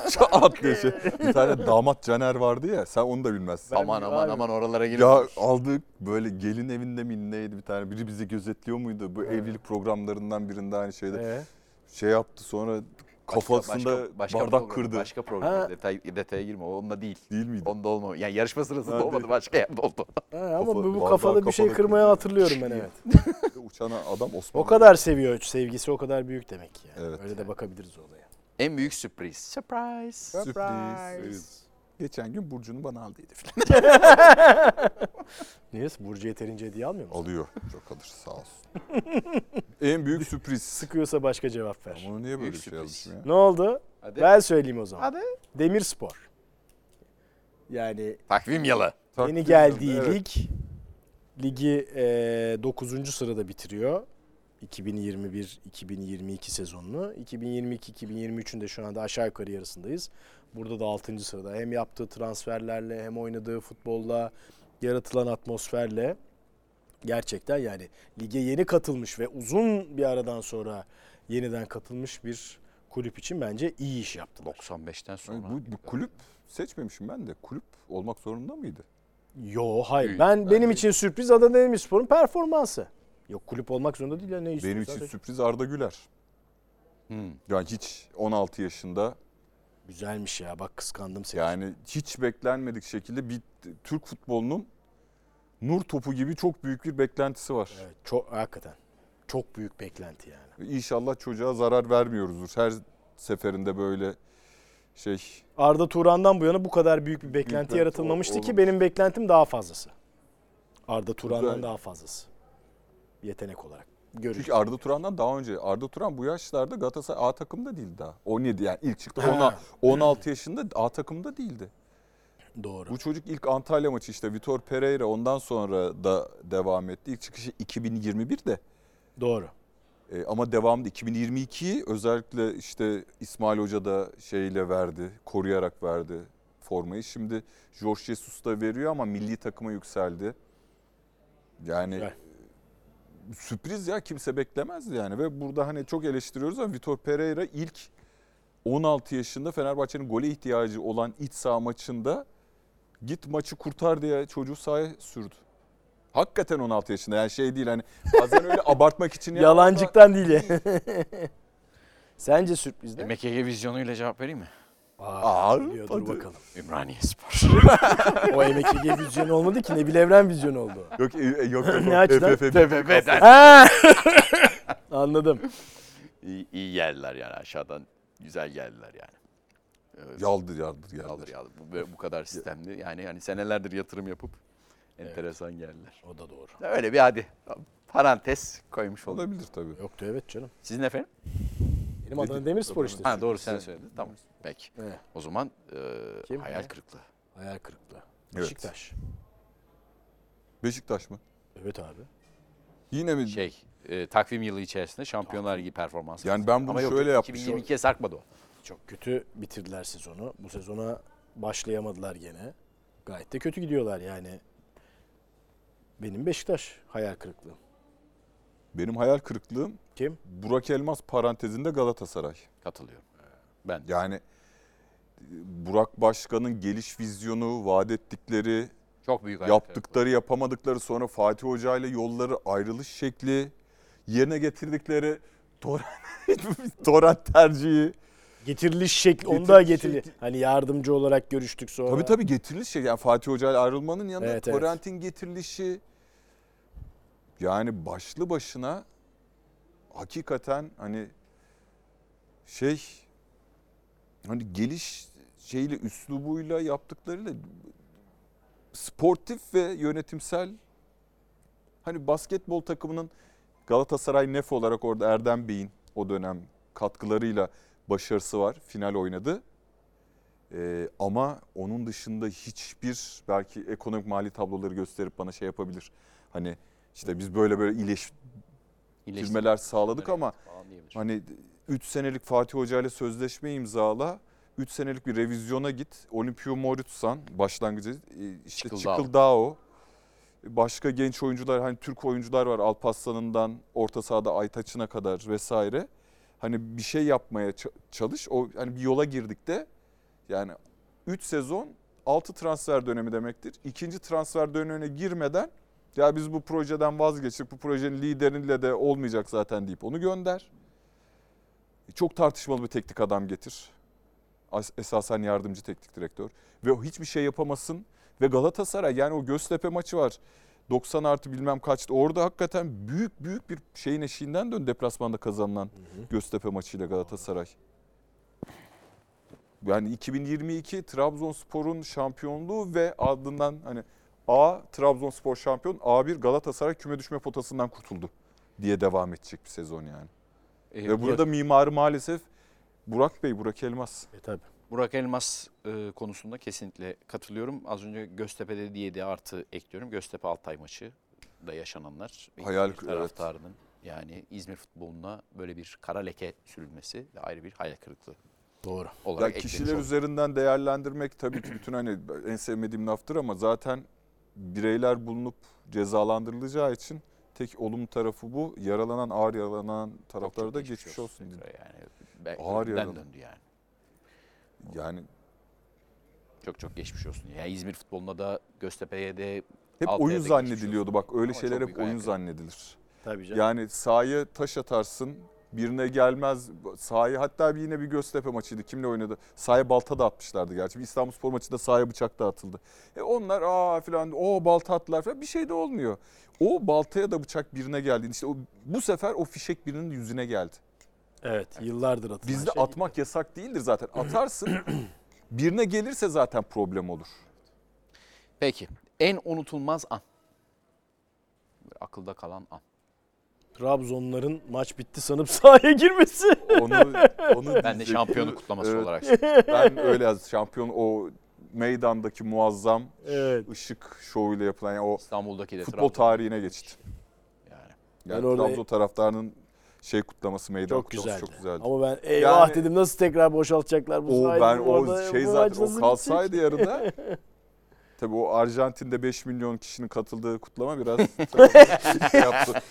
Çat diye şey. Bir tane damat Caner vardı ya sen onu da bilmezsin. Ben- aman aman abi. aman oralara girme. Ya aldık böyle gelin evinde mi neydi bir tane biri bizi gözetliyor muydu? Bu Evet. evlilik programlarından birinde aynı şeyde Ee? şey yaptı sonra kafasında bardak program, kırdı. Başka program. Ha. Detay, detaya girme. o Onunla değil. Değil miydi? Onda olma. Yani yarışma sırasında Ha, olmadı. değil. Başka yerde oldu. Ha, ama Kafa- bu, kafada bir şey kırmaya kırdı. hatırlıyorum ben evet. Uçan adam Osman. O kadar seviyor. Sevgisi o kadar büyük demek ki yani. Evet. Öyle de bakabiliriz olaya. En büyük sürpriz. Surprise. Sürpriz. Geçen gün Burcu'nu bana aldıydı falan. Niye? Burcu yeterince hediye almıyor musun? Alıyor. Çok alır sağ olsun. en büyük sürpriz. Sıkıyorsa başka cevap ver. Ama niye böyle Büyük bir şey sürpriz. yazmışım ya? Ne oldu? Hadi. Ben söyleyeyim o zaman. Hadi. Demirspor. Yani Takvim yılı. Takdir yeni geldiği ediyorum, evet. lig ligi e, 9. sırada bitiriyor. 2021-2022 sezonunu. 2022-2023'ün de şu anda aşağı yukarı yarısındayız. Burada da 6. sırada. Hem yaptığı transferlerle hem oynadığı futbolla, yaratılan atmosferle gerçekten yani lige yeni katılmış ve uzun bir aradan sonra yeniden katılmış bir kulüp için bence iyi iş yaptılar. 95'ten sonra. Bu, bu kulüp seçmemişim ben de. Kulüp olmak zorunda mıydı? Yo hayır. Büyük. Ben Ben benim için sürpriz Adana Demirspor'un performansı. Yok kulüp olmak zorunda değil ya ne Benim istiyorsa. için seç. sürpriz Arda Güler. Hmm. Yani hiç 16 yaşında Güzelmiş ya bak kıskandım seni. yani hiç beklenmedik şekilde bir Türk futbolunun nur topu gibi çok büyük bir beklentisi var. Evet, çok hakikaten. Çok büyük beklenti yani. İnşallah çocuğa zarar vermiyoruzdur. Her seferinde böyle şey Arda Turan'dan bu yana bu kadar büyük bir beklenti beklenti yaratılmamıştı ki benim beklentim daha fazlası. Arda Turan'dan Güzel. daha fazlası. Yetenek olarak. Görüyoruz. Çünkü Arda Turan'dan daha önce Arda Turan bu yaşlarda Galatasaray A takımda değildi daha. 17 yani ilk çıktı Ha. 10 16 yaşında A takımda değildi. Doğru. Bu çocuk ilk Antalya maçı işte Vitor Pereira ondan sonra da devam etti. İlk çıkışı 2021'de. Doğru. E, ama devamlı 2022'yi özellikle işte İsmail Hoca da şeyle verdi, koruyarak verdi formayı. Şimdi Jorge Jesus da veriyor ama milli takıma yükseldi. Yani Güzel. Sürpriz ya kimse beklemezdi yani ve burada hani çok eleştiriyoruz ama Vitor Pereira ilk 16 yaşında Fenerbahçe'nin gole ihtiyacı olan iç saha maçında git maçı kurtar diye çocuğu sahaya sürdü. Hakikaten 16 yaşında yani şey değil hani bazen öyle abartmak için ya Yalancıktan değil ya. Sence sürpriz ne? MKG vizyonuyla cevap vereyim mi? Aa, Aa, bakalım. Ümraniye Spor. O Emek vizyonu olmadı ki Nebil Evren vizyonu oldu. Yok e, e, yok. Ne açıdan? TFF'den. Anladım. iyi, iyi geldiler yani aşağıdan. Güzel geldiler yani. Evet. Yaldır yaldır Yaldır yaldır. yaldır. Bu, bu kadar sistemli. Yani hani senelerdir yatırım yapıp enteresan geldiler. O da doğru. Öyle bir hadi parantez koymuş olduk. Olabilir tabii. Yoktu evet canım. Sizin efendim? Benim Adana Demirspor işte. Ha doğru sen söyledin. Tamam. Peki. Evet. O zaman e, Kim? hayal kırıklığı. Hayal kırıklığı. Evet. Beşiktaş. Beşiktaş mı? Evet abi. Yine mi? Şey e, takvim yılı içerisinde Şampiyonlar Ligi performansı. Yani ben bunu Ama yok, şöyle yapmışım. 2022'ye sarkmadı o. Çok kötü bitirdiler sezonu. Bu sezona başlayamadılar gene. Gayet de kötü gidiyorlar yani. Benim Beşiktaş hayal kırıklığı. Benim hayal kırıklığım Kim? Burak Elmas parantezinde Galatasaray. Katılıyorum. Ben de. Yani e, Burak Başkan'ın geliş vizyonu, vaat ettikleri, çok büyük hayal kırıklığı. yaptıkları, yapamadıkları sonra Fatih Hoca ile yolları ayrılış şekli, yerine getirdikleri torrent, torrent tercihi. Getiriliş şekli, Getiriliş onda getirili. şekli. Hani yardımcı olarak görüştük sonra. Tabii tabii getiriliş şey. Yani Fatih Hoca ile ayrılmanın yanında Evet, evet. torrentin getirilişi. Yani başlı başına hakikaten hani şey hani geliş şeyle üslubuyla yaptıklarıyla sportif ve yönetimsel hani basketbol takımının Galatasaray Nef olarak orada Erdem Bey'in o dönem katkılarıyla başarısı var. Final oynadı. Ee, ama onun dışında hiçbir belki ekonomik mali tabloları gösterip bana şey yapabilir. Hani işte biz böyle böyle iyileştirmeler sağladık ama Hani 3 senelik Fatih Hoca ile sözleşme imzala. 3 senelik bir revizyona git. Olimpio Moritsan başlangıcı e, işte Çıkıldao. Başka genç oyuncular hani Türk oyuncular var Alparslan'ından orta sahada Aytaç'ına kadar vesaire. Hani bir şey yapmaya çalış. O hani bir yola girdik de yani 3 sezon 6 transfer dönemi demektir. İkinci transfer dönemine girmeden ya biz bu projeden vazgeçtik. Bu projenin lideriyle de olmayacak zaten deyip onu gönder. Çok tartışmalı bir teknik adam getir. As- Esasen yardımcı teknik direktör. Ve o hiçbir şey yapamasın. Ve Galatasaray yani o Göztepe maçı var. 90 artı bilmem kaçtı. Orada hakikaten büyük büyük bir şeyin eşiğinden dön deplasmanda kazanılan Göztepe maçıyla Galatasaray. Yani 2022 Trabzonspor'un şampiyonluğu ve ardından hani A Trabzonspor şampiyon, A1 Galatasaray küme düşme potasından kurtuldu diye devam edecek bir sezon yani. E, Ve burada mimarı maalesef Burak Bey, Burak Elmas. E tabii. Burak Elmas e, konusunda kesinlikle katılıyorum. Az önce Göztepe'de diye de artı ekliyorum. Göztepe Altay maçı da yaşananlar. Hayal- İzmir taraftarının yani İzmir futboluna böyle bir kara leke sürülmesi de ayrı bir hayal kırıklığı Doğru. olarak Ya kişiler üzerinden değerlendirmek tabii ki bütün hani en sevmediğim laftır ama zaten bireyler bulunup cezalandırılacağı için tek olumlu tarafı bu. Yaralanan, ağır yaralanan taraflara da geçmiş olsun. tekrar Yani ben, Ağır yaralı. döndü yani. Yani Çok çok geçmiş olsun. Yani İzmir futbolunda da Göztepe'ye de hep oyun zannediliyordu bak öyle Ama şeyler hep oyun ayak. zannedilir. Tabii canım. Yani sahaya taş atarsın birine gelmez sahaya hatta bir yine bir Göztepe maçıydı kimle oynadı sahaya balta da atmışlardı gerçi bir İstanbulspor maçında sahaya bıçak da atıldı. E onlar aa filan o balta attılar falan bir şey de olmuyor. O baltaya da bıçak birine geldi işte o, bu sefer o fişek birinin yüzüne geldi. Evet, yıllardır atılan Bizde şey. atmak yasak değildir zaten atarsın birine gelirse zaten problem olur. Peki en unutulmaz an. Akılda kalan an. Trabzonların maç bitti sanıp sahaya girmesi. Onu, onu Ben de şampiyonluk kutlaması Evet. olarak. Ben öyle yaz şampiyon o meydandaki muazzam evet. ışık şovuyla yapılan yani o İstanbul'daki de futbol Trabzon. tarihine geçti. Yani. Yani Ben orada- Trabzon taraftarının şey kutlaması meydan Çok kutlaması güzeldi. çok güzeldi. Ama ben eyvah Yani- dedim nasıl tekrar boşaltacaklar bu o ben o şey zaten o kalsaydı yarıda Tabii o Arjantin'de 5 milyon kişinin katıldığı kutlama biraz yaptı.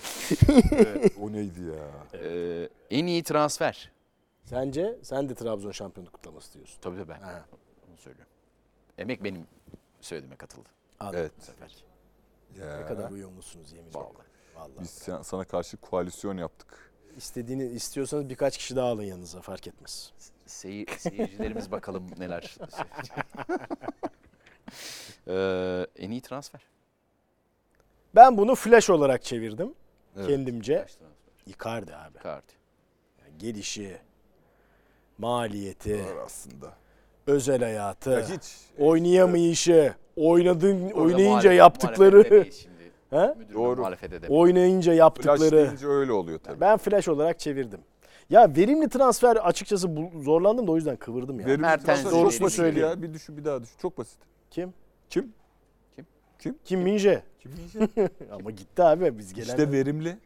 Evet, o neydi ya? Ee, en iyi transfer. Sence sen de Trabzon şampiyonluk kutlaması diyorsun. Tabii tabii ben Ha. onu söylüyorum. Emek benim söylediğime katıldı Anladım. Evet. bu sefer. Ne Ya. kadar uyumlusunuz yemin ederim. Vallahi. Vallahi. Biz sana- sana karşı koalisyon yaptık. İstediğini istiyorsanız birkaç kişi daha alın yanınıza fark etmez. Seyir, seyircilerimiz bakalım neler. ee, en iyi transfer. Ben bunu flash olarak çevirdim Evet. kendimce. Flash transfer. Icardi abi. Icardi. Yani gelişi, maliyeti, Var aslında. özel hayatı, Ya hiç oynayamayışı, oynadın Orada oynayınca muhalefet- yaptıkları, muhalefet edemeyiz şimdi. he? Müdürüne Doğru. muhalefet edemeyiz. oynayınca flash yaptıkları. deyince öyle oluyor tabii. Ben flash olarak çevirdim. Ya verimli transfer açıkçası bu- zorlandım da o yüzden kıvırdım ya. Verimli Mertens transfer doğrusunu çok basit söyleyeyim. ya. Bir düşün bir daha düşün. Çok basit. Kim? Kim? Kim? Kim? Kim Minje? Kim diyecek? Ama gitti abi biz gelen. işte verimli.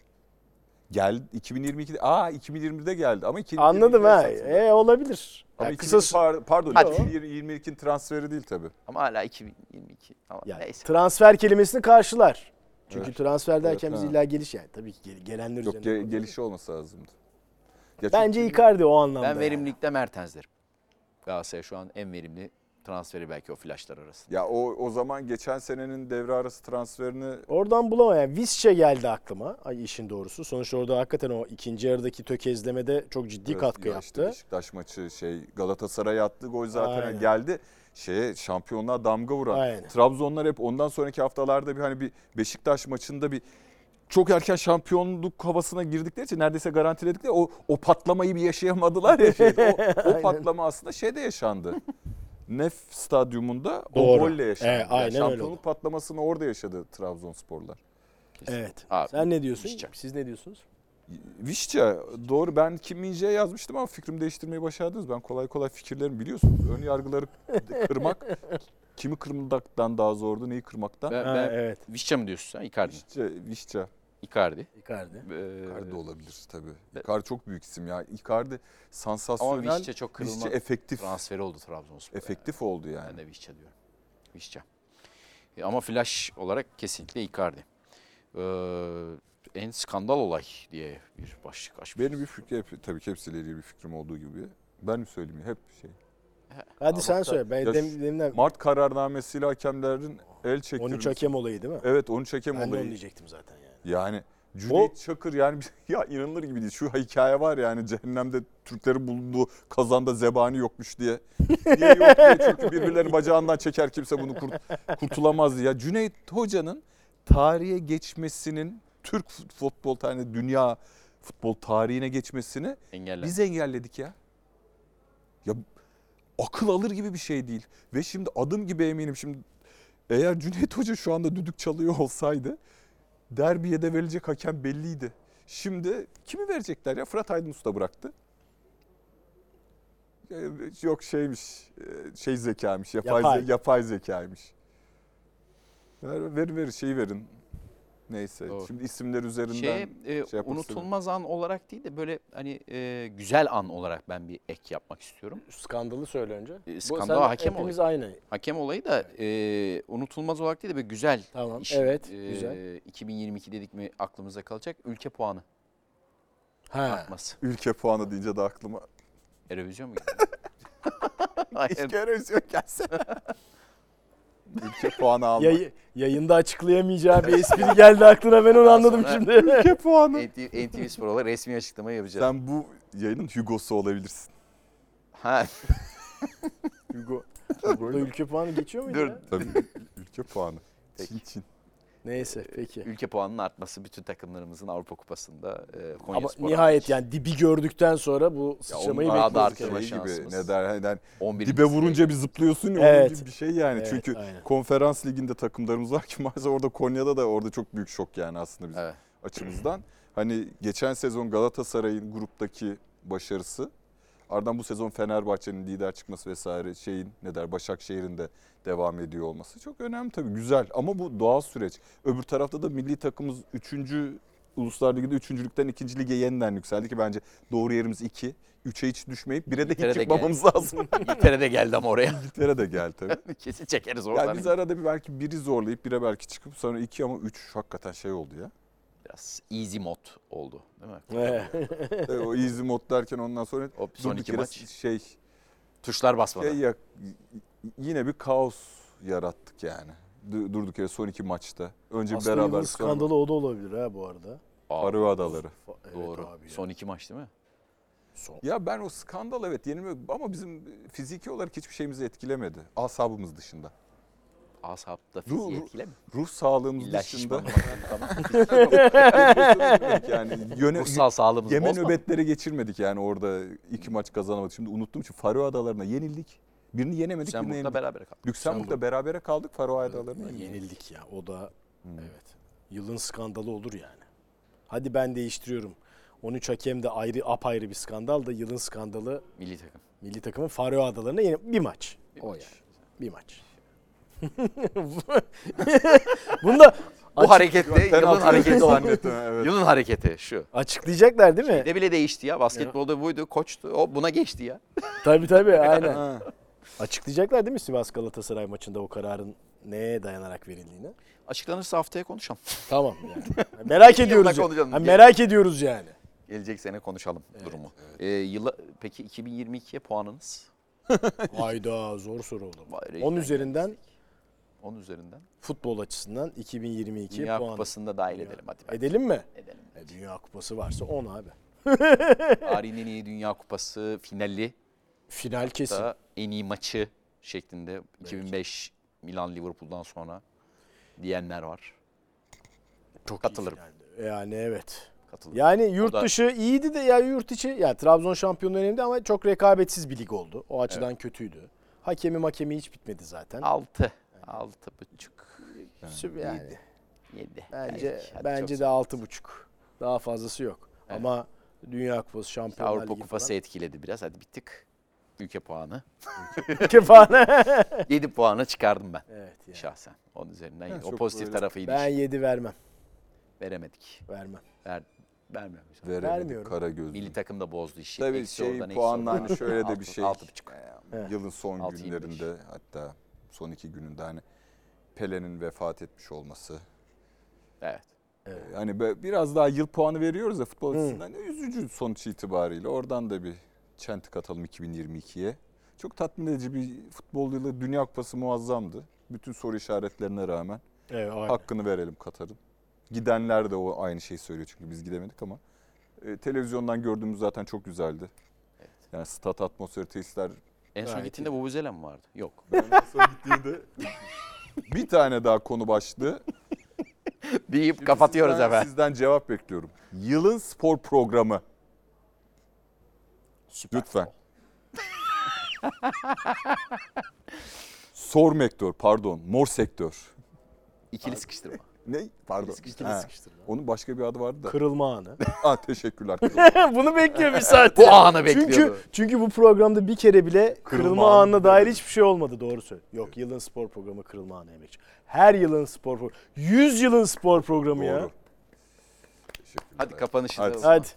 Gel 2022'de. Aa 2020'de geldi ama 2022'de Anladım ha. E olabilir. Ama Ya 2000 kısa par- pardon Hadi. 2022'nin transferi değil tabii. Ama hala 2022. Ama yani neyse. transfer kelimesini karşılar. Çünkü Evet. transfer derken Evet, biz ha. illa geliş yani tabii ki gel- gelenler Yok üzerine. ge- konuşuyoruz. gelişi olması lazımdı. Ya Bence çünkü- Icardi o anlamda. Ben yani. verimlilikte Mertens derim. Galatasaray şu an en verimli transferi belki o flashlar arasında. Ya o o zaman geçen senenin devre arası transferini Oradan bulamayan Visca geldi aklıma. Ay işin doğrusu. Sonuçta orada hakikaten o ikinci yarıdaki tökezlemede çok ciddi Evet, katkı ya yaptı. Beşiktaş maçı şey Galatasaray attığı gol zaten Aynen. geldi. Şeye şampiyonluğa damga vuran. Aynen. Trabzonlar hep ondan sonraki haftalarda bir hani bir Beşiktaş maçında bir çok erken şampiyonluk havasına girdikleri için neredeyse garantiledikleri o o patlamayı bir yaşayamadılar ya şeyde. O, o patlama aslında şeyde yaşandı. Nef stadyumunda o Doğru. golle yaşandı. Evet, aynen öyle şampiyonluk oldu. patlamasını orada yaşadı Trabzonsporlar. Evet. Abi, Sen ne diyorsun? Visca. Siz ne diyorsunuz? Vişça doğru ben Kim Min-jae'ye yazmıştım ama fikrimi değiştirmeyi başardınız. Ben kolay kolay fikirlerimi biliyorsunuz. Ön yargıları kırmak kimi kırmaktan daha zordu neyi kırmaktan. Ben, Ha, ben evet. Vişça mı diyorsun sen? Icardi. mi? Vişça, Vişça. Icardi. Icardi. Ee, Icardi olabilir tabii. Ben- Icardi çok büyük isim ya. Icardi ama sansasyonel, Vişça çok Vişça kırılma efektif. transferi oldu Trabzonspor. Efektif oldu Ben yani. de Vişça diyorum. Vişça. E, ama flash olarak kesinlikle Icardi. Ee, en skandal olay diye bir başlık açmış. Benim bir fikrim, hep- tabii ki hepsiyle ilgili bir fikrim olduğu gibi. Ben mi söyleyeyim hep şey. Hadi Ama sen söyle. Ben Ya dem, deminden Mart kararnamesiyle hakemlerin el çektirmesi. 13 hakem olayı değil mi? Evet 13 hakem ben de onu olayı. diyecektim zaten yani. Yani Cüneyt Çakır yani ya inanılır gibi değil. Şu hikaye var yani cehennemde Türklerin bulunduğu kazanda zebani yokmuş diye. Niye yok diye çünkü birbirleri bacağından çeker kimse bunu kurt- kurtulamaz diye. Ya Cüneyt Hoca'nın tarihe geçmesinin Türk futbol tarihine dünya futbol tarihine geçmesini Engeller. biz engelledik ya. Ya akıl alır gibi bir şey değil. Ve şimdi adım gibi eminim şimdi eğer Cüneyt Hoca şu anda düdük çalıyor olsaydı derbiye de verilecek hakem belliydi. Şimdi kimi verecekler ya? Fırat Aydınus da bıraktı. Ee, Yok şeymiş, e, şey zekaymış, yapay, Yapay. yapay. yapay zekaymış. Ver, ver, ver şeyi verin. Neyse. Doğru. Şimdi isimler üzerinden Şeye, e, şey unutulmaz an olarak değil de böyle hani e, güzel an olarak ben bir ek yapmak istiyorum. Skandalı söyle önce. E, skandal hakem Hepimiz aynı. Hakem olayı da e, unutulmaz olarak değil de böyle güzel. Tamam. iş. Evet. E, Güzel. 2022 dedik mi aklımıza kalacak ülke puanı Ha. artması. ülke puanı deyince de aklıma Erevizyon mu geldi? Hayır. Erozyon gelse. Ülke puanı almak. Yayı- yayında açıklayamayacağı bir espri geldi aklına ben onu anladım şimdi. Ülke puanı. NTV, NTV Spor olarak resmi açıklama yapacağız. Sen bu yayının Hugo'su olabilirsin. Ha, Hugo. Burada ülke puanı geçiyor muydu Dur. ya? Tabii ülke puanı. Peki. Çin Çin. Neyse peki. ülke puanının artması bütün takımlarımızın Avrupa Kupası'nda e, Konya Ama Spor nihayet hariç. yani dibi gördükten sonra bu Ya sıçramayı daha da bekliyoruz. arttırma şey gibi ne der yani 11. dibe vurunca bir zıplıyorsun ya Evet. onun gibi bir şey yani. Evet, Çünkü aynen. konferans liginde takımlarımız var ki maalesef orada Konya'da da orada çok büyük şok yani aslında bizim Evet. açımızdan. Hani geçen sezon Galatasaray'ın gruptaki başarısı ardından bu sezon Fenerbahçe'nin lider çıkması vesaire şeyin ne der Başakşehir'in de devam ediyor olması çok önemli tabii güzel ama bu doğal süreç. Öbür tarafta da milli takımımız 3. Uluslar Ligi'de 3. ligden 2. lige yeniden yükseldi ki bence doğru yerimiz 2. 3'e hiç düşmeyip 1'e de hiç çıkmamamız lazım. İngiltere'de geldi ama oraya. İngiltere de geldi tabii. Kesin çekeriz oradan. Yani biz arada bir belki biri zorlayıp bire belki çıkıp sonra 2 ama 3 hakikaten şey oldu ya. Biraz easy mod oldu değil mi? Evet. E, o easy mod derken ondan sonra O son iki maç şey tuşlar basmadı. şey ya, yine bir kaos yarattık yani. Du- Durduk yere son iki maçta. Önce bir Aslında beraber sonra. skandalı o da olabilir ha bu arada. Faroe Adaları. Fa- evet Doğru. abi ya. Son iki maç değil mi? Son. Ya ben o skandal evet yenilme ama bizim fiziki olarak hiçbir şeyimizi etkilemedi. Asabımız dışında. Asapta fiziği ruh- etkile mi? Ruh sağlığımız İlla dışında. şişmanlamak yani yöne, Ruhsal sağlığımızı yeme bozma. nöbetleri geçirmedik yani orada iki maç kazanamadık. Şimdi unuttum için Faroe Adalarına yenildik. Birini yenemedik, birini Lüksemburg'da yenildik. beraber kaldık. Lüksemburg'da berabere kaldık Faroe Adalarına. Yenildik. ya. O da Hmm. evet. Yılın skandalı olur yani. Hadi ben değiştiriyorum. 13 hakem de ayrı apayrı bir skandal da yılın skandalı Milli takım. milli takımın Faroe Adalarına yeni bir maç. Bir o maç. yani. Bir maç. Bunda Bu açık- harekette yılın hareketi zannettim, evet. Yılın hareketi şu. açıklayacaklar değil mi? De bile değişti ya. Basketbolda buydu. Koçtu. O buna geçti ya. Tabii tabii aynen. Açıklayacaklar değil mi Sivas Galatasaray maçında o kararın neye dayanarak verildiğini? Açıklanırsa haftaya konuşalım. Tamam yani. merak ediyoruz. ya. Ha, merak ediyoruz yani. Gelecek sene konuşalım durumu. Ee, yıla, peki 2022'ye puanınız? Hayda zor soru oldu. Vay, 10 renkten üzerinden geldik. 10 üzerinden. futbol açısından 2022 Dünya puan. Kupası'nda dahil edelim hadi. ben. Edelim mi? Edelim. E, Dünya Kupası varsa 10 abi. Tarihin en iyi Dünya Kupası finali Final kesin. da en iyi maçı şeklinde 2005 Milan Liverpool'dan sonra diyenler var. Çok katılırım. Yani evet. Katılın. Yani yurt da- dışı iyiydi de ya yurt içi ya Trabzon şampiyonluğu önemli ama çok rekabetsiz bir lig oldu. O açıdan kötüydü. Hakemi makemi hiç bitmedi zaten. 6. 6 buçuk. Sü- yani 7. bence bence de altı buçuk. Daha fazlası yok. Evet. Ama Dünya Kupası, Şampiyonlar Avrupa Ligi Kupası etkiledi biraz. Hadi bir tık. Ülke puanı. falan. Kefane. 7 puanı çıkardım ben evet yani. şahsen. Onun üzerinden o çok pozitif böyle- tarafıydı. Ben işin. 7 vermem. Veremedik. Vermem. Ver, vermiyorum. Veremedik Vermiyorum. kara gözlü. Milli takım da bozdu işi. Tabii Eksi şey oradan, eksi puanla oradan. hani şöyle de bir Altı- şey. altı buçuk. Evet. Yılın son Altı yirmi beş. günlerinde hatta son iki gününde hani Pele'nin vefat etmiş olması. Evet. Hani be- biraz daha yıl puanı veriyoruz ya futbol açısından. Üzücü sonuç itibariyle. Oradan da bir çentik atalım 2022'ye. Çok tatmin edici bir futbol yılı. Dünya Kupası muazzamdı. Bütün soru işaretlerine rağmen. Evet, aynen. Hakkını verelim Katar'ın. Gidenler de o aynı şeyi söylüyor çünkü biz gidemedik ama. e, televizyondan gördüğümüz zaten çok güzeldi. Evet. Yani stat atmosferi, tesisler. En son gittiğinde Vuvuzela mı vardı? Yok. Ben en son gittiğimde bir tane daha konu başlığı. Deyip Şimdi kapatıyoruz sizden, efendim. Sizden cevap bekliyorum. Yılın spor programı. Süper. Lütfen. Sor mektör, pardon. Mor sektör. İkili sıkıştırma. Ne? Pardon. İkili Ha, sıkıştırma. Onun başka bir adı vardı da. Kırılma anı. Aa, teşekkürler. Bunu bekliyor bir saat. Bu anı Çünkü bekliyordu. çünkü bu programda bir kere bile kırılma, Kırılma anına anı dair dedi. hiçbir şey olmadı doğru söyle. Yok yılın spor programı kırılma anı emekçi. Her yılın spor programı. 100 yılın spor programı ya. Doğru. Teşekkürler. Hadi kapanışı Hadi. da Hadi.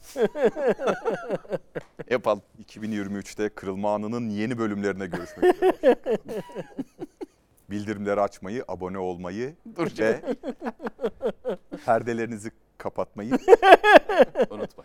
yapalım. 2023'te Kırılma Anı'nın yeni bölümlerine görüşmek üzere. Bildirimleri açmayı, abone olmayı Dur ve perdelerinizi kapatmayı Unutma.